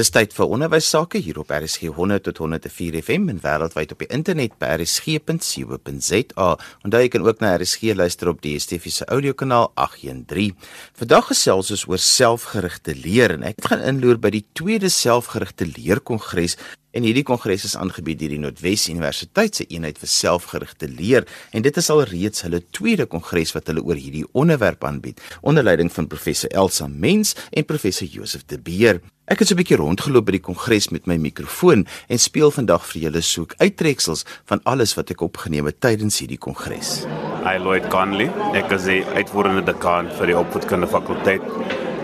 Dis tyd vir onderwys sake hier op RSG 100 tot 104 FM en wêreldwyd op die internet by rsg.co.za. Onthou jy kan ook na RSG luister op die DSTV se audiokanaal 813. Vandag gesels ons oor selfgerigte leer en ek gaan inloer by die tweede selfgerigte leerkongres En hierdie kongres is aangebied deur die Noordwes Universiteit se eenheid vir selfgerigte leer en dit is al reeds hulle tweede kongres wat hulle oor hierdie onderwerp aanbied onder leiding van professor Elsa Mens en professor Josef De Beer. Ek het so 'n bietjie rondgeloop by die kongres met my mikrofoon en speel vandag vir julle soek uittreksels van alles wat ek opgeneem het tydens hierdie kongres. Hi Lloyd Conley, ek is die uitvoerende dekaan vir die opvoedkundige fakulteit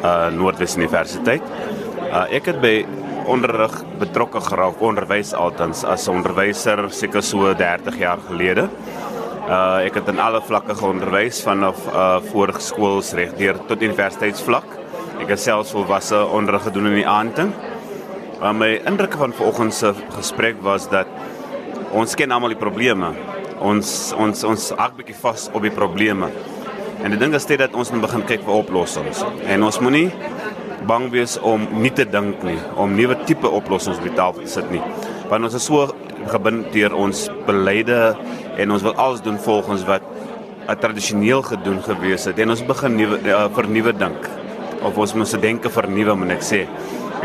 uh Noordwes Universiteit. Uh ek het by onderrig betrokke geraak, onderwys altens as 'n onderwyser seker so 30 jaar gelede. Uh ek het in alle vlakke geonderwys vanaf uh voorskoolsreg deur tot universiteitsvlak. Ek het selfs volwasse onderrig gedoen in die aanding. Maar my indruk van vanoggend se gesprek was dat ons ken almal die probleme. Ons ons ons hak bietjie vas op die probleme. En die ding is dit dat ons moet begin kyk vir oplossings. En ons moenie bang wees om nie te dink nie, om nuwe tipe oplossings op die tafel te sit nie. Want ons is so gebind deur ons beleide en ons wil alles doen volgens wat tradisioneel gedoen gewees het en ons begin nuwe uh, vernuwe dink of ons moet se denke vernuwe moet ek sê.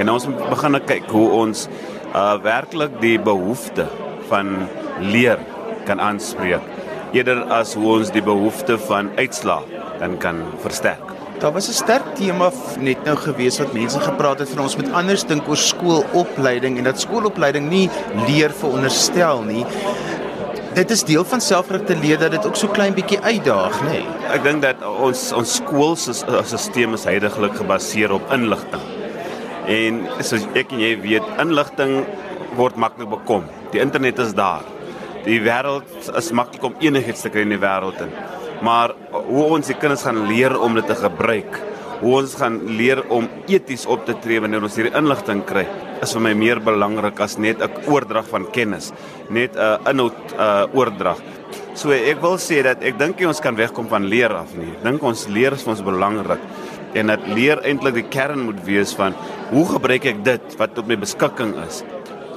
En ons moet begin kyk hoe ons uh werklik die behoefte van leer kan aanspreek eerder as hoe ons die behoefte van uitslaa dan kan versterk. Daar was 'n sterk tema net nou gewees wat mense gepraat het van ons moet anders dink oor skoolopleiding en dat skoolopleiding nie leer veronderstel nie. Dit is deel van selfgerigte leer dat dit ook so klein bietjie uitdaag, nê. Nee. Ek dink dat ons ons skoolstelsel is heidaglik gebaseer op inligting. En soos ek en jy weet, inligting word maklik bekom. Die internet is daar. Die wêreld is maklik om enigiets te kry in die wêreld in maar hoe ons die kinders gaan leer om dit te gebruik hoe ons gaan leer om eties op te tree wanneer ons hierdie inligting kry is vir my meer belangrik as net 'n oordrag van kennis net 'n inhoud uh, oordrag. So ek wil sê dat ek dink ons kan wegkom van leer af nie. Ek dink ons leer is vir ons belangrik. En dat leer eintlik die kern moet wees van hoe gebruik ek dit wat tot my beskikking is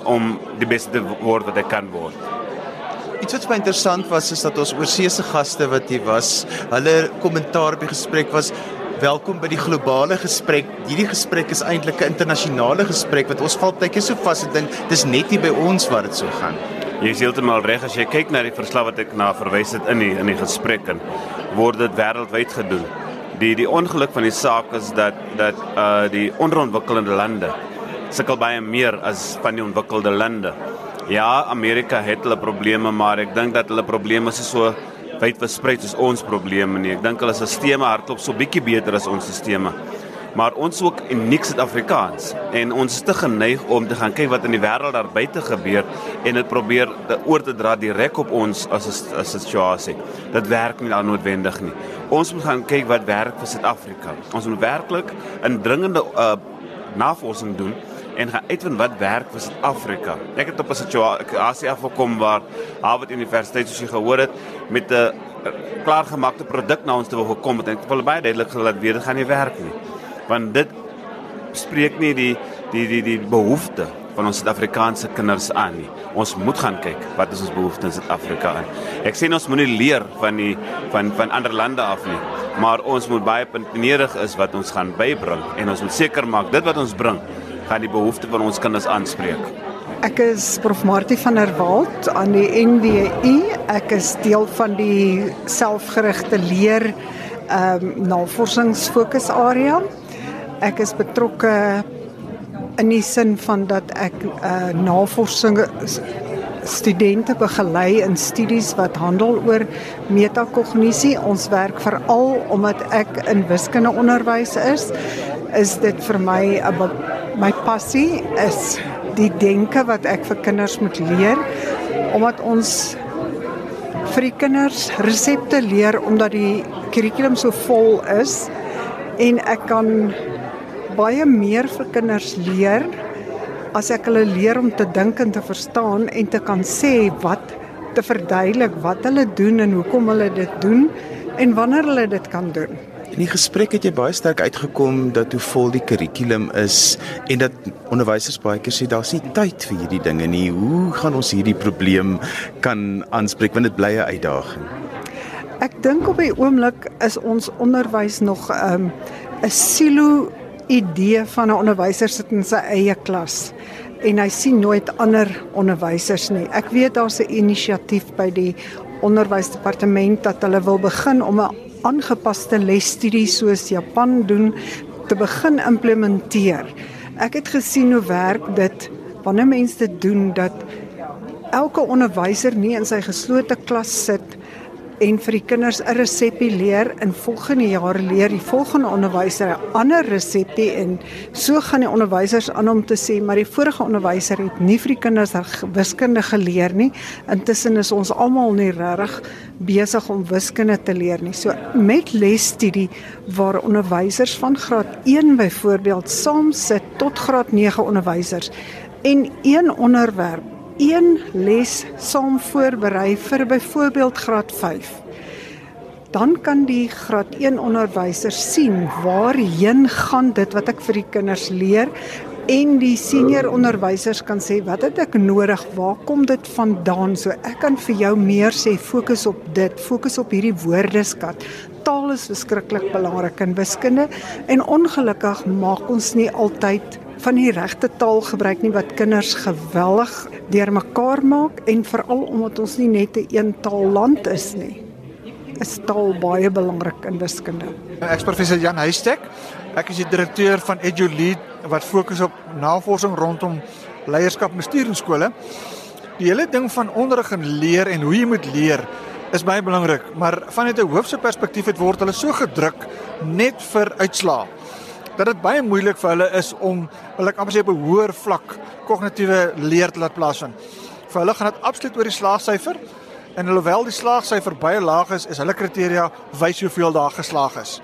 om die beste te word wat ek kan word Iets wat baie interessant was is dat ons oorseese gaste wat hier was, hulle kommentaar op die gesprek was welkom by die globale gesprek. Hierdie gesprek is eintlik 'n internasionale gesprek wat ons val keer so vas en dink dis net nie by ons wat dit so gaan. Jy is heeltemal reg as jy kyk na die verslag wat ek na verwys het in die in die gesprek en word dit wêreldwyd gedoen. Die die ongeluk van die saak is dat dat uh die onderontwikkelde lande sukkel baie meer as van die ontwikkelde lande. Ja, Amerika het hulle probleme, maar ek dink dat hulle probleme is so wyd versprei soos ons probleme nie. Ek dink hulle stelsels hardloop so bietjie beter as ons stelsels. Maar ons ook uniek Suid-Afrikaans en ons is te geneig om te gaan kyk wat in die wêreld daar buite gebeur en dit probeer te oor te dra direk op ons as 'n as 'n situasie. Dit werk nie dan noodwendig nie. Ons moet gaan kyk wat werk vir Suid-Afrika. Ons moet werklik 'n dringende uh, navorsing doen en gaan uitvind wat werk vir Suid-Afrika. Ek het op 'n situasie afgekom waar Harvard Universiteit soos jy gehoor het met 'n klaargemaakte produk na ons toe wil gekom het en ek wil baie duidelik gelaat weet dit gaan nie werk nie. Want dit spreek nie die die die die behoefte van ons Suid-Afrikaanse kinders aan nie. Ons moet gaan kyk wat is ons behoeftes in Suid-Afrika aan. Ek sê ons moenie leer van die van van ander lande af nie, maar ons moet baie puntenerig is wat ons gaan bybring en ons moet seker maak dit wat ons bring gaan die behoeftes van ons kinders aanspreek. Ek is Prof Martie van der Walt aan die NWU. Ek is deel van die selfgerigte leer ehm um, navorsingsfokusarea. Ek is betrokke in die sin van dat ek uh, navorsing studente begelei in studies wat handel oor metakognisie. Ons werk veral omdat ek in wiskunde onderwys is, is dit vir my 'n my passie is die denke wat ek vir kinders moet leer omdat ons vir die kinders resepte leer omdat die kurrikulum so vol is en ek kan baie meer vir kinders leer as ek hulle leer om te dink en te verstaan en te kan sê wat te verduidelik wat hulle doen en hoekom hulle dit doen en wanneer hulle dit kan doen. In die gesprek het jy baie sterk uitgekom dat hoe vol die kurrikulum is en dat onderwysers baie keer sê daar's nie tyd vir hierdie dinge nie. Hoe gaan ons hierdie probleem kan aanspreek want dit bly 'n uitdaging? Ek dink op die oomblik is ons onderwys nog 'n um, 'n silo idee van 'n onderwyser sit in sy eie klas en hy sien nooit ander onderwysers nie. Ek weet daar's 'n inisiatief by die onderwysdepartement dat hulle wil begin om 'n aangepaste lesstudie soos Japan doen te begin implementeer. Ek het gesien hoe werk dit wanneer mense dit doen dat elke onderwyser nie in sy geslote klas sit en vir die kinders 'n resepie leer in volgende jaar leer die volgende onderwyser 'n ander resepie en so gaan die onderwysers aan om te sê maar die vorige onderwyser het nie vir die kinders wiskunde geleer nie. Intussen is ons almal nie regtig besig om wiskunde te leer nie. So met lesstudie waar onderwysers van graad 1 byvoorbeeld saam sit tot graad 9 onderwysers en een onderwerp een les saam voorberei vir byvoorbeeld graad 5. Dan kan die graad 1 onderwyser sien waarheen gaan dit wat ek vir die kinders leer en die senior onderwysers kan sê wat het ek nodig? Waar kom dit vandaan? So ek kan vir jou meer sê fokus op dit, fokus op hierdie woordeskat. Taal is verskriklik belangrik in wiskunde en ongelukkig maak ons nie altyd van die regte taal gebruik nie wat kinders geweldig deurmekaar maak en veral omdat ons nie net 'n een taal land is nie. Is taal baie belangrik in wiskunde. Ek is professor Jan Huystek. Ek is die direkteur van EduLead wat fokus op navorsing rondom leierskap en bestuur in skole. Die hele ding van onderrig en leer en hoe jy moet leer is baie belangrik, maar vanuit 'n hoofse perspektief het word hulle so gedruk net vir uitslae dat dit baie moeilik vir hulle is om wil ek amper sê op 'n hoër vlak kognitiewe leer te laat plaasvind. Vir hulle gaan dit absoluut oor die slaagsyfer en alhoewel die slaagsyfer baie laag is, is hulle kriteria wys hoeveel daar geslaag is.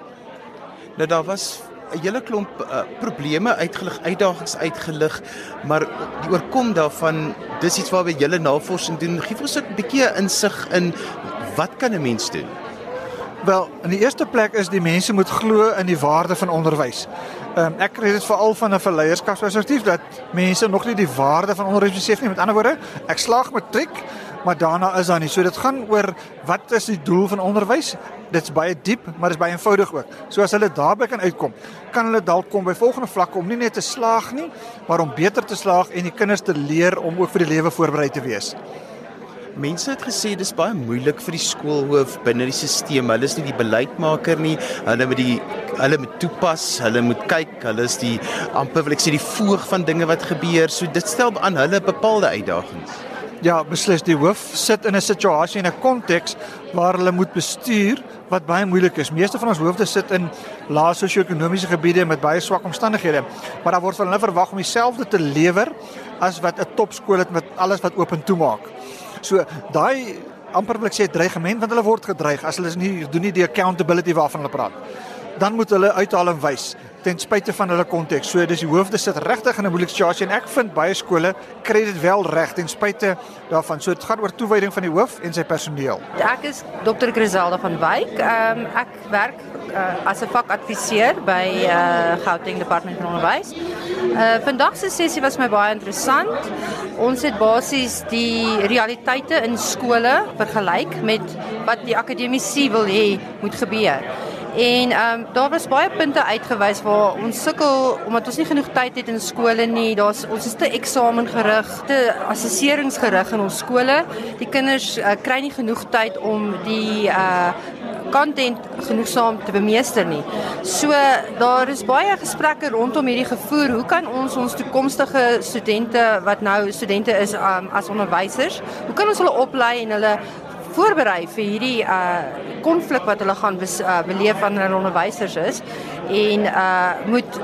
Nou daar was 'n hele klomp uh, probleme uitgelig, uitdagings uitgelig, maar die oorkom daarvan, dis iets waarby julle navorsing doen. Gee vir ons 'n bietjie insig in wat kan 'n mens doen? Wel, in die eerste plek is die mense moet glo in die waarde van onderwys. Ehm um, ek kry dit veral van 'n verleierskapsperspektief dat mense nog nie die waarde van onderwys besef nie. Met ander woorde, ek slaag matriek, maar daarna is daar nie. So dit gaan oor wat is die doel van onderwys? Dit's baie diep, maar dit is baie eenvoudig ook. So as hulle daarby kan uitkom, kan hulle dalk kom by volgende vlakke om nie net te slaag nie, maar om beter te slaag en die kinders te leer om ook vir die lewe voorberei te wees. Mense het gesê dis baie moeilik vir die skoolhoof binne die stelsel. Hulle is nie die beleidsmaker nie. Hulle moet die hulle moet toepas, hulle moet kyk. Hulle is die amper wil ek sê die voog van dinge wat gebeur. So dit stel aan hulle bepaalde uitdagings. Ja, beslis die hoof sit in 'n situasie en 'n konteks waar hulle moet bestuur wat baie moeilik is. Meeste van ons hoofde sit in lae sosio-ekonomiese gebiede met baie swak omstandighede, maar daar word van hulle verwag om dieselfde te lewer as wat 'n topskool het met alles wat oop en toe maak. So daai amper wil ek sê dreigement want hulle word gedreig as hulle nie doen nie die accountability waarvan hulle praat. Dan moet hulle uithaal en wys ten spyte van hulle konteks. So dis die hoofde sit regtig in 'n moeilike situasie en ek vind baie skole kry dit wel reg ten spyte daarvan. So dit gaan oor toewyding van die hoof en sy personeel. Ek is Dr. Griselda van Wyk. Ehm um, ek werk uh, as 'n vakadviseur by uh, Gauteng Departement van Onderwys. Uh vandag se sessie was my baie interessant. Ons het basies die realiteite in skole vergelyk met wat die akademici wil hê moet gebeur. En ehm um, daar was baie punte uitgewys waar ons sukkel omdat ons nie genoeg tyd het in skole nie. Daar's ons is te eksamengerig, te assesseringsgerig in ons skole. Die kinders uh, kry nie genoeg tyd om die uh content genoegsaam te bemeester nie. So daar is baie gesprekke rondom hierdie gevoer. Hoe kan ons ons toekomstige studente wat nou studente is um, as onderwysers, hoe kan ons hulle oplei en hulle voorberei vir hierdie uh konflik wat hulle gaan bes, uh, beleef wanneer hulle onderwysers is en uh moet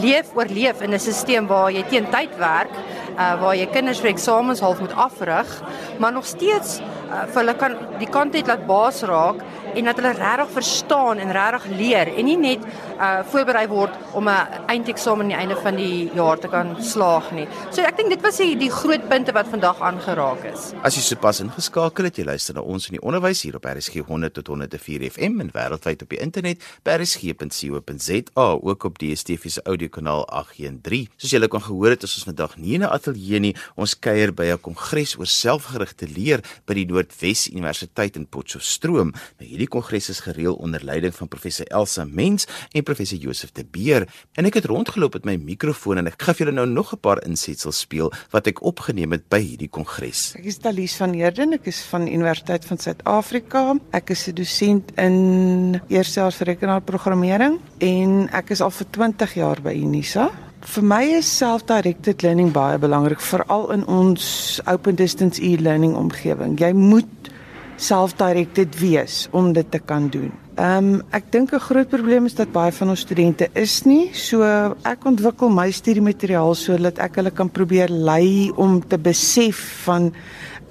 leef oorleef in 'n stelsel waar jy teen tyd werk, uh waar jy kinders vir eksamens half moet afrig, maar nog steeds uh, hulle kan die content laat baas raak en dat hulle regtig verstaan en regtig leer en nie net uh voorberei word om 'n eindeksamen aan die einde van die jaar te kan slaag nie. So ek dink dit was die die groot punte wat vandag aangeraak is. As jy sopas ingeskakel het, jy luister na ons in die onderwys hier op RSG 100 tot 104 FM en wêreldwyd op die internet by rsg.co.za, ook op die DSTV se audiokanaal 813. Soos julle kan gehoor het, is ons vandag nie in 'n ateljee nie. Ons kuier by 'n kongres oor selfgerigte leer by die Noordwes Universiteit in Potchefstroom. Nou hierdie kongres is gereël onder leiding van professor Elsa Mens en professor Josef de Beer. En ek het rondgeloop met my mikrofoon en ek gaan vir julle nou nog 'n paar insetsels speel wat ek opgeneem het by hierdie kongres. Ek is Talies van Heerden, ek is van Universiteit van Suid-Afrika. Ek is 'n dosent in eerstejaars rekenaarprogrammering en ek is al vir 20 jaar by Unisa. Vir my is self-directed learning baie belangrik, veral in ons open distance e-learning omgewing. Jy moet self-directed wees om dit te kan doen. Ehm um, ek dink 'n groot probleem is dat baie van ons studente is nie. So ek ontwikkel my studiemateriaal sodat ek hulle kan probeer lei om te besef van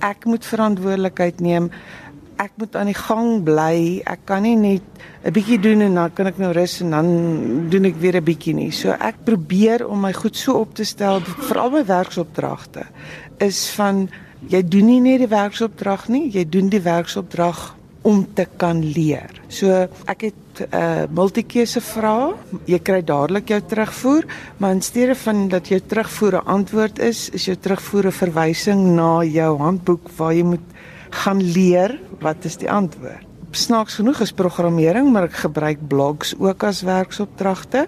ek moet verantwoordelikheid neem. Ek moet aan die gang bly. Ek kan nie net 'n bietjie doen en dan kan ek nou rus en dan doen ek weer 'n bietjie nie. So ek probeer om my goed so op te stel vir al my werksopdragte is van jy doen nie net die werksopdrag nie, jy doen die werksopdrag om te kan leer. So ek het 'n uh, multikeuse vrae. Jy kry dadelik jou terugvoer, maar in steede van dat jou terugvoer 'n antwoord is, is jou terugvoer 'n verwysing na jou handboek waar jy moet gaan leer wat is die antwoord. Snaaks genoeg is programmering, maar ek gebruik blogs ook as werksopdragte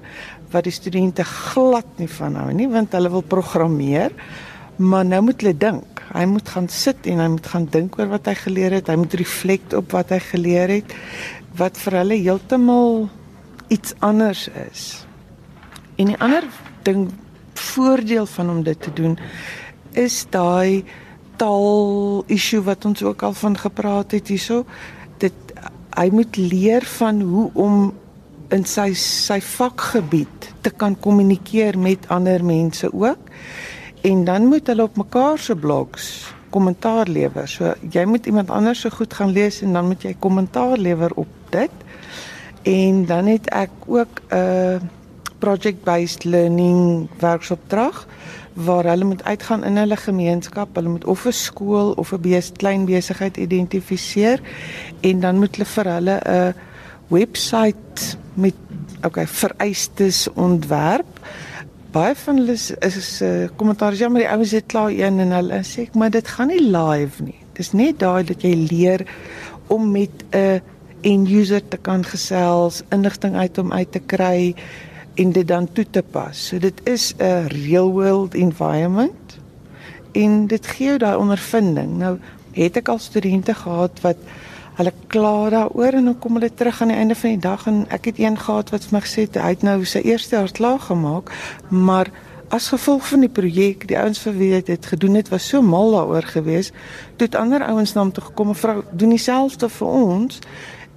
wat die studente glad nie van hou nie, want hulle wil programmeer, maar nou moet hulle dink Hy moet gaan sit en hy moet gaan dink oor wat hy geleer het. Hy moet reflect op wat hy geleer het wat vir hulle heeltemal iets anders is. En die ander ding voordeel van om dit te doen is daai taal issue wat ons ook al van gepraat het hierso. Dit hy moet leer van hoe om in sy sy vakgebied te kan kommunikeer met ander mense ook en dan moet hulle op mekaar se blogs kommentaar lewer. So jy moet iemand anders se goed gaan lees en dan moet jy kommentaar lewer op dit. En dan het ek ook 'n project based learning werksopdrag waar hulle moet uitgaan in hulle gemeenskap, hulle moet of 'n skool of 'n bes klein besigheid identifiseer en dan moet hulle vir hulle 'n webwerf met okay vereistes ontwerp baie van hulle is is uh, kommentaar ja maar die ouens het klaar een en hulle sê ek maar dit gaan nie live nie. Dis net daai dat jy leer om met 'n end user te kan gesels, inligting uit hom uit te kry en dit dan toe te pas. So dit is 'n real world environment en dit gee jou daai ondervinding. Nou het ek al studente gehad wat hulle kla daaroor en dan kom hulle terug aan die einde van die dag en ek het een gehad wat vir my gesê het hy het nou sy eerste jaar klaar gemaak, maar as gevolg van die projek, die ouens vir wie dit gedoen het was so mal daaroor geweest, toe het ander ouens na hom toe gekom en vra doen dieselfde vir ons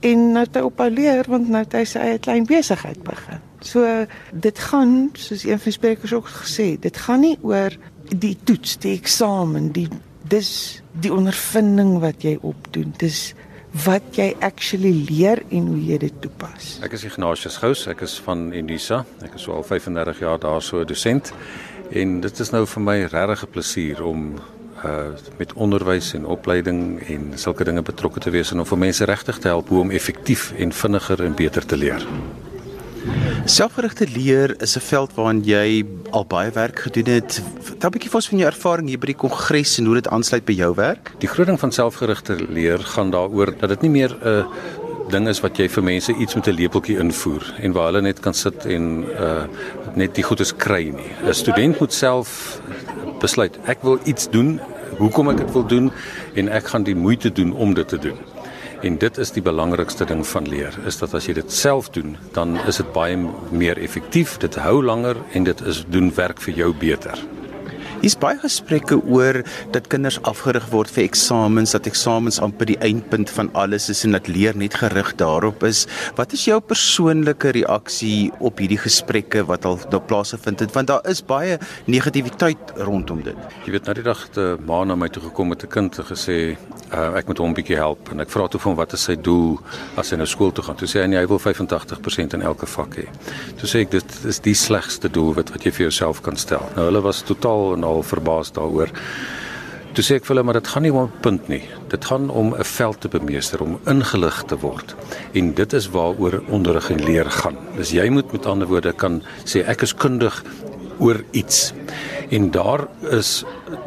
en nou het hy op leer want nou het hy sy eie klein besigheid begin. So dit gaan soos een van die sprekers ook gesê, dit gaan nie oor die toets, die eksamen, die dis die ondervinding wat jy opdoen. Dis wat jy actually leer en hoe jy dit toepas. Ek is Ignatius Gous, ek is van Unisa. Ek is al 35 jaar daar so 'n dosent. En dit is nou vir my regtig 'n plesier om uh met onderwys en opleiding en sulke dinge betrokke te wees en om vir mense regtig te help hoe om effektief en vinniger en beter te leer. Selfgerigte leer is 'n veld waarin jy al baie werk gedoen het. Vertel 'n bietjie vir ons van jou ervaring hier by die kongres en hoe dit aansluit by jou werk. Die groot ding van selfgerigte leer gaan daaroor dat dit nie meer 'n ding is wat jy vir mense iets met 'n lepeltjie invoer en waar hulle net kan sit en uh net die goedes kry nie. 'n Student moet self besluit ek wil iets doen, hoekom ek dit wil doen en ek gaan die moeite doen om dit te doen. En dit is die belangrikste ding van leer, is dat as jy dit self doen, dan is dit baie meer effektief, dit hou langer en dit is doen werk vir jou beter. Hier's baie gesprekke oor dat kinders afgerig word vir eksamens, dat eksamens amper die eindpunt van alles is en dat leer net gerig daarop is. Wat is jou persoonlike reaksie op hierdie gesprekke wat al daar plaasgevind het? Want daar is baie negativiteit rondom dit. Jy weet, na die dag te ma na my toe gekom met 'n kind en gesê, uh, ek moet hom 'n bietjie help en ek vra toe van wat is sy doel as hy nou skool toe gaan. Toe sê hy nee, hy wil 85% in elke vak hê. Toe sê ek dit is die slegste doel wat wat jy vir jouself kan stel. Nou hulle was totaal en al verbaas daaroor. Toe sê ek vir hulle maar dit gaan nie om 'n punt nie. Dit gaan om 'n veld te bemeester, om ingelig te word. En dit is waaroor onderrig en leer gaan. Dis jy moet met ander woorde kan sê ek is kundig oor iets. En daar is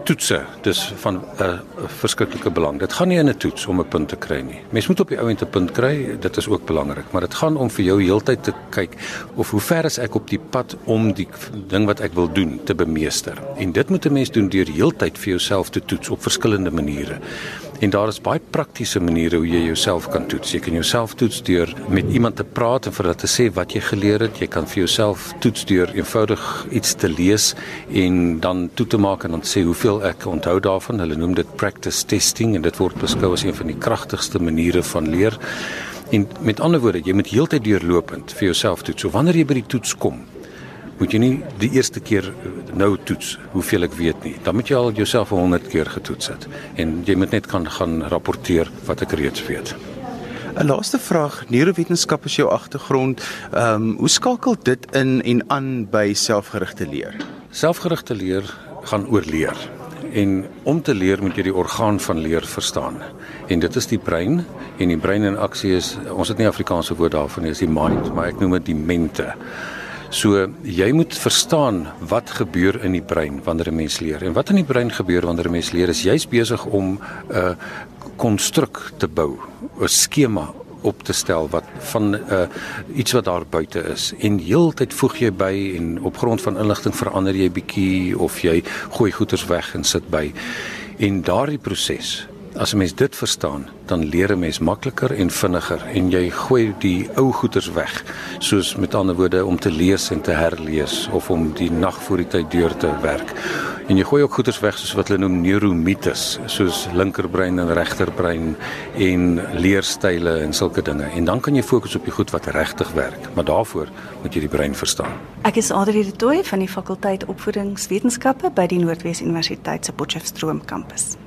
toetse, dis van 'n uh, verskriklike belang. Dit gaan nie in 'n toets om 'n punt te kry nie. Mens moet op die ou end 'n punt kry, dit is ook belangrik, maar dit gaan om vir jou heeltyd te kyk of hoe ver is ek op die pad om die ding wat ek wil doen te bemeester. En dit moet 'n mens doen deur heeltyd vir jouself te toets op verskillende maniere. En daar is baie praktiese maniere hoe jy jouself kan toets. Jy kan jouself toets deur met iemand te praat en vir hulle te sê wat jy geleer het. Jy kan vir jouself toets deur eenvoudig iets te lees en dan toe te maak en dan sê hoeveel ek onthou daarvan. Hulle noem dit practice testing en dit word beskou as een van die kragtigste maniere van leer. En met ander woorde, jy moet heeltyd deurlopend vir jouself toets. So wanneer jy by die toets kom, moet jy nie die eerste keer eh, nou toets hoeveel ek weet nie. Dan moet jy al jouself 100 keer getoets het en jy moet net kan gaan rapporteer wat ek reeds weet. 'n Laaste vraag, neurowetenskap is jou agtergrond. Ehm um, hoe skakel dit in en aan by selfgerigte leer? Selfgerigte leer gaan oor leer. En om te leer moet jy die orgaan van leer verstaan. En dit is die brein en die brein in aksie is ons het nie Afrikaanse woord daarvoor nie, is die mind, maar ek noem dit die mente. So jy moet verstaan wat gebeur in die brein wanneer 'n mens leer. En wat in die brein gebeur wanneer 'n mens leer is jy's besig om 'n konstruk te bou, 'n skema op te stel wat van uh, iets wat daar buite is en heeltyd voeg jy by en op grond van inligting verander jy bietjie of jy gooi goeders weg en sit by en daardie proses As 'n mens dit verstaan, dan leer 'n mens makliker en vinniger en jy gooi die ou goeters weg, soos met ander woorde om te lees en te herlees of om die nag voor die tyd deur te werk. En jy gooi ook goeters weg soos wat hulle noem neuromites, soos linkerbrein en regterbrein en leerstyle en sulke dinge. En dan kan jy fokus op die goed wat regtig werk, maar daarvoor moet jy die brein verstaan. Ek is Adri de Tooy van die fakulteit opvoedingswetenskappe by die Noordwes Universiteit se Potchefstroom kampus.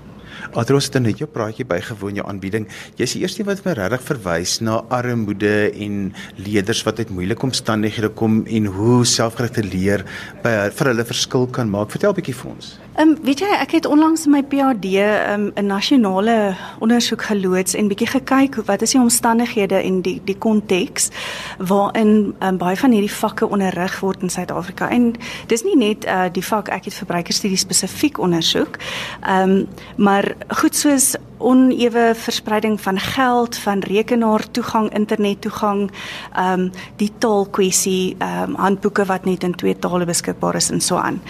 Adros het jou praatjie bygewoon jou aanbieding. Jy's die eerste wat my regtig verwys na armoede en leerders wat uit moeilike omstandighede kom en hoe selfgerigte leer by vir hulle verskil kan maak. Vertel 'n bietjie vir ons. Ehm um, weet jy, ek het onlangs my PhD ehm, 'n um, nasionale ondersoek geloods en bietjie gekyk wat is die omstandighede en die die konteks waarin um, baie van hierdie vakke onderrig word in Suid-Afrika. En dis nie net uh, die vak ek het verbruikerstudie spesifiek ondersoek. Ehm um, maar goed soos onewe verspreiding van geld, van rekenaar toegang, internet toegang, ehm um, die taalkwessie, ehm um, handboeke wat net in twee tale beskikbaar is en so aan.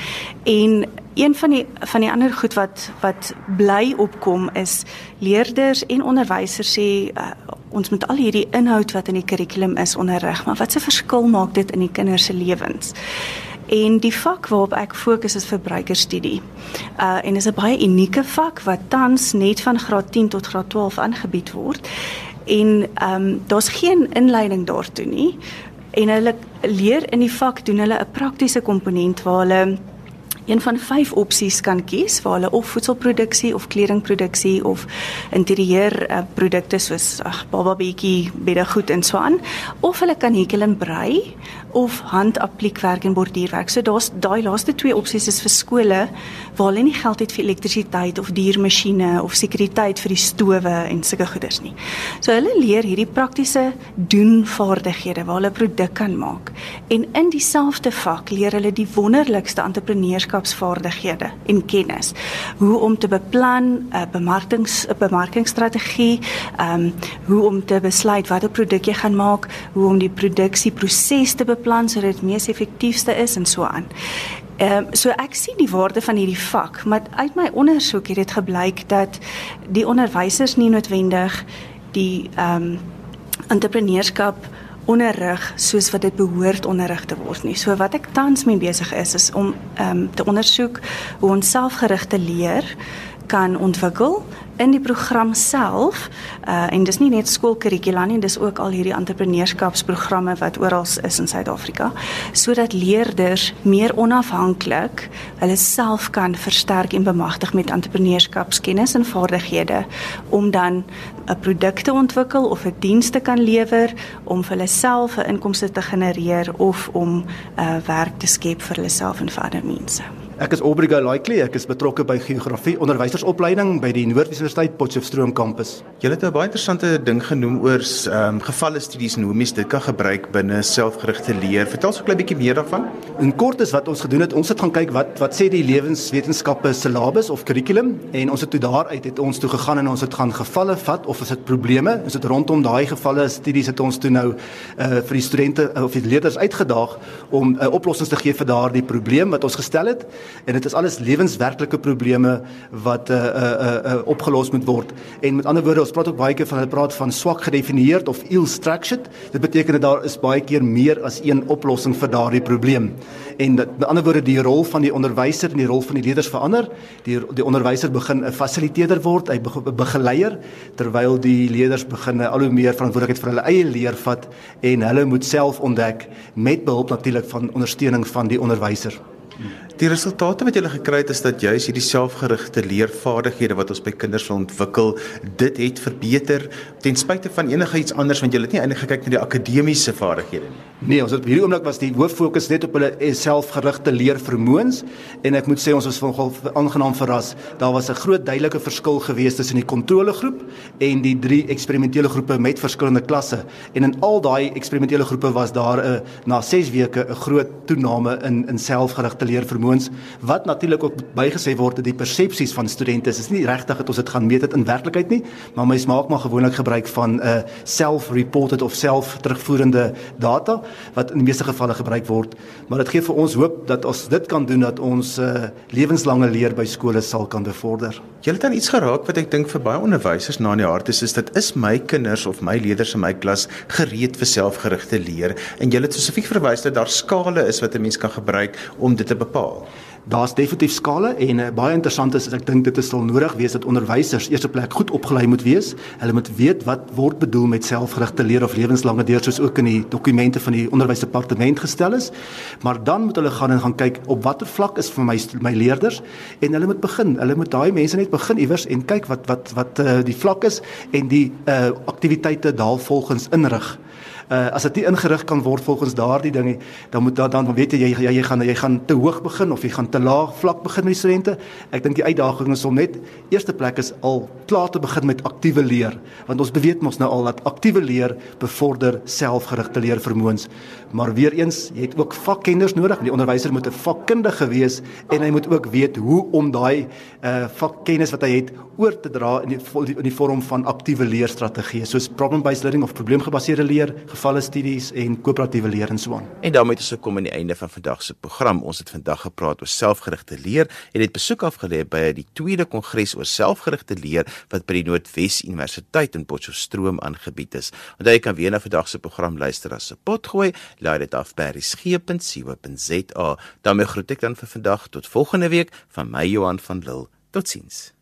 En een van die van die ander goed wat wat bly opkom is leerders en onderwysers sê uh, ons moet al hierdie inhoud wat in die kurrikulum is onderrig, maar wat 'n verskil maak dit in die kinders se lewens? En die vak waarop ek fokus is verbruikerstudie. Uh en is 'n baie unieke vak wat tans net van graad 10 tot graad 12 aangebied word. En ehm um, daar's geen inleiding daartoe nie. En hulle leer in die vak doen hulle 'n praktiese komponent waar hulle een van vyf opsies kan kies waar hulle of voedselproduksie of kledingproduksie of interieur uh, produkte soos ag baba bietjie beddegoed en so aan of hulle kan hekel en brei of handappliekwerk en borduurwerk. So daar's daai laaste twee opsies is vir skole waar hulle nie geld het vir elektrisiteit of duur masjiene of sekuriteit vir die stowe en sulke goeders nie. So hulle leer hierdie praktiese doen vaardighede waar hulle produk kan maak. En in dieselfde vak leer hulle die wonderlikste entrepreneurskapsvaardighede en kennis. Hoe om te beplan 'n uh, bemarkings 'n bemarkingsstrategie, ehm um, hoe om te besluit watter produk jy gaan maak, hoe om die produksieproses te beplan sodat dit mees effektiefste is en so aan. Ehm um, so ek sien die waarde van hierdie vak, maar uit my ondersoek het dit gebleik dat die onderwysers nie noodwendig die ehm um, entrepreneurskap onderrig soos wat dit behoort onderrig te word nie. So wat ek tans mee besig is is om ehm um, te ondersoek hoe ons selfgerigte leer kan ontwikkel in die program self uh en dis nie net skoolkurrikula nie dis ook al hierdie entrepreneurskapsprogramme wat oral is in Suid-Afrika sodat leerders meer onafhanklik hulle self kan versterk en bemagtig met entrepreneurskapskennis en vaardighede om dan 'n produk te ontwikkel of 'n diens te kan lewer om vir hulle self 'n inkomste te genereer of om uh werk te skep vir hulle self en vir ander mense. Ek is Obriga Laikli, ek is betrokke by geografie onderwysersopleiding by die Noordwes-universiteit Potchefstroom kampus. Jy het 'n baie interessante ding genoem oor ehm um, gevalle studies en hoe mense dit kan gebruik binne selfgerigte leer. Vertel ons 'n klein bietjie meer daarvan. In kort is wat ons gedoen het, ons het gaan kyk wat wat sê die lewenswetenskappe syllabus of kurrikulum en ons het toe daaruit het ons toe gegaan en ons het gaan gevalle vat of is dit probleme? Is dit rondom daai gevalle studies het ons toe nou uh vir die studente uh, of die leerders uitgedaag om 'n uh, oplossing te gee vir daardie probleem wat ons gestel het en dit is alles lewenswerklike probleme wat uh uh uh opgelos moet word. En met ander woorde, ons praat ook baie keer van hulle praat van swak gedefinieerd of ill structured. Dit beteken dat daar is baie keer meer as een oplossing vir daardie probleem. En dit, met ander woorde, die rol van die onderwyser en die rol van die leerders verander. Die die onderwyser begin 'n fasiliteerder word, hy begin 'n begeleier terwyl die leerders begin al hoe meer verantwoordelikheid vir hulle eie leer vat en hulle moet self ontdek met behulp natuurlik van ondersteuning van die onderwyser. Die resultate wat jy gele gekry het is dat juis hierdie selfgerigte leervaardighede wat ons by kinders wil ontwikkel, dit het verbeter ten spyte van enige iets anders want jy het nie eintlik gekyk na die akademiese vaardighede nie. Nee, ons het hierdie oomblik was die hoof fokus net op hulle selfgerigte leervermoëns en ek moet sê ons was nogal aangenaam verras. Daar was 'n groot duidelike verskil gewees tussen die kontrolegroep en die drie eksperimentele groepe met verskillende klasse. En in al daai eksperimentele groepe was daar 'n na 6 weke 'n groot toename in in selfgerigte leervermoëns wat natuurlik ook bygesê word dat die persepsies van studente is nie regtig dat ons dit gaan meet dit in werklikheid nie, maar mens maak maar gewoonlik gebruik van 'n uh, self-reported of self-terugvoerende data wat in die meeste gevalle gebruik word, maar dit gee vir ons hoop dat ons dit kan doen dat ons uh, lewenslange leer by skole sal kan bevorder. Jy het dan iets geraak wat ek dink vir baie onderwysers na in die hart is, is dit is my kinders of my leerders in my klas gereed vir selfgerigte leer? En jy het spesifiek verwys dat daar skale is wat 'n mens kan gebruik om dit te bepaal daar's definitief skale en uh, baie interessant is ek dink dit is sal nodig wees dat onderwysers eerste plek goed opgelei moet wees. Hulle moet weet wat word bedoel met selfgerigte leer of lewenslange leer soos ook in die dokumente van die onderwysdepartement gestel is. Maar dan moet hulle gaan en gaan kyk op watter vlak is vir my my leerders en hulle moet begin. Hulle moet daai mense net begin iewers en kyk wat wat wat uh, die vlak is en die uh, aktiwiteite daarvolgens inrig uh, as dit nie ingerig kan word volgens daardie dinge dan moet dan dan weet jy jy, jy jy gaan jy gaan te hoog begin of jy gaan te laag vlak begin met die studente. Ek dink die uitdaging is om net eerste plek is al klaar te begin met aktiewe leer want ons weet mos nou al dat aktiewe leer bevorder selfgerigte leer vermoëns maar weer eens jy het ook vakkenners nodig. Die onderwyser moet 'n vakkundige wees en hy moet ook weet hoe om daai uh, vakkennis wat hy het oor te dra in die in die vorm van aktiewe leerstrategieë soos problem based learning of probleemgebaseerde leer gevalle studies en koöperatiewe leer en so aan. En daarmee het ons gekom aan die einde van vandag se program. Ons het vandag gepraat oor selfgerigte leer en het besoek afgelê by die tweede kongres oor selfgerigte leer wat by die Noordwes Universiteit in Potchefstroom aangebied is. Onthou jy kan weer na vandag se program luister as 'n potgooi. Laai dit af by resgep.co.za. daarmee groet ek dan vir vandag tot volgende week van my Johan van Lille. Totsiens.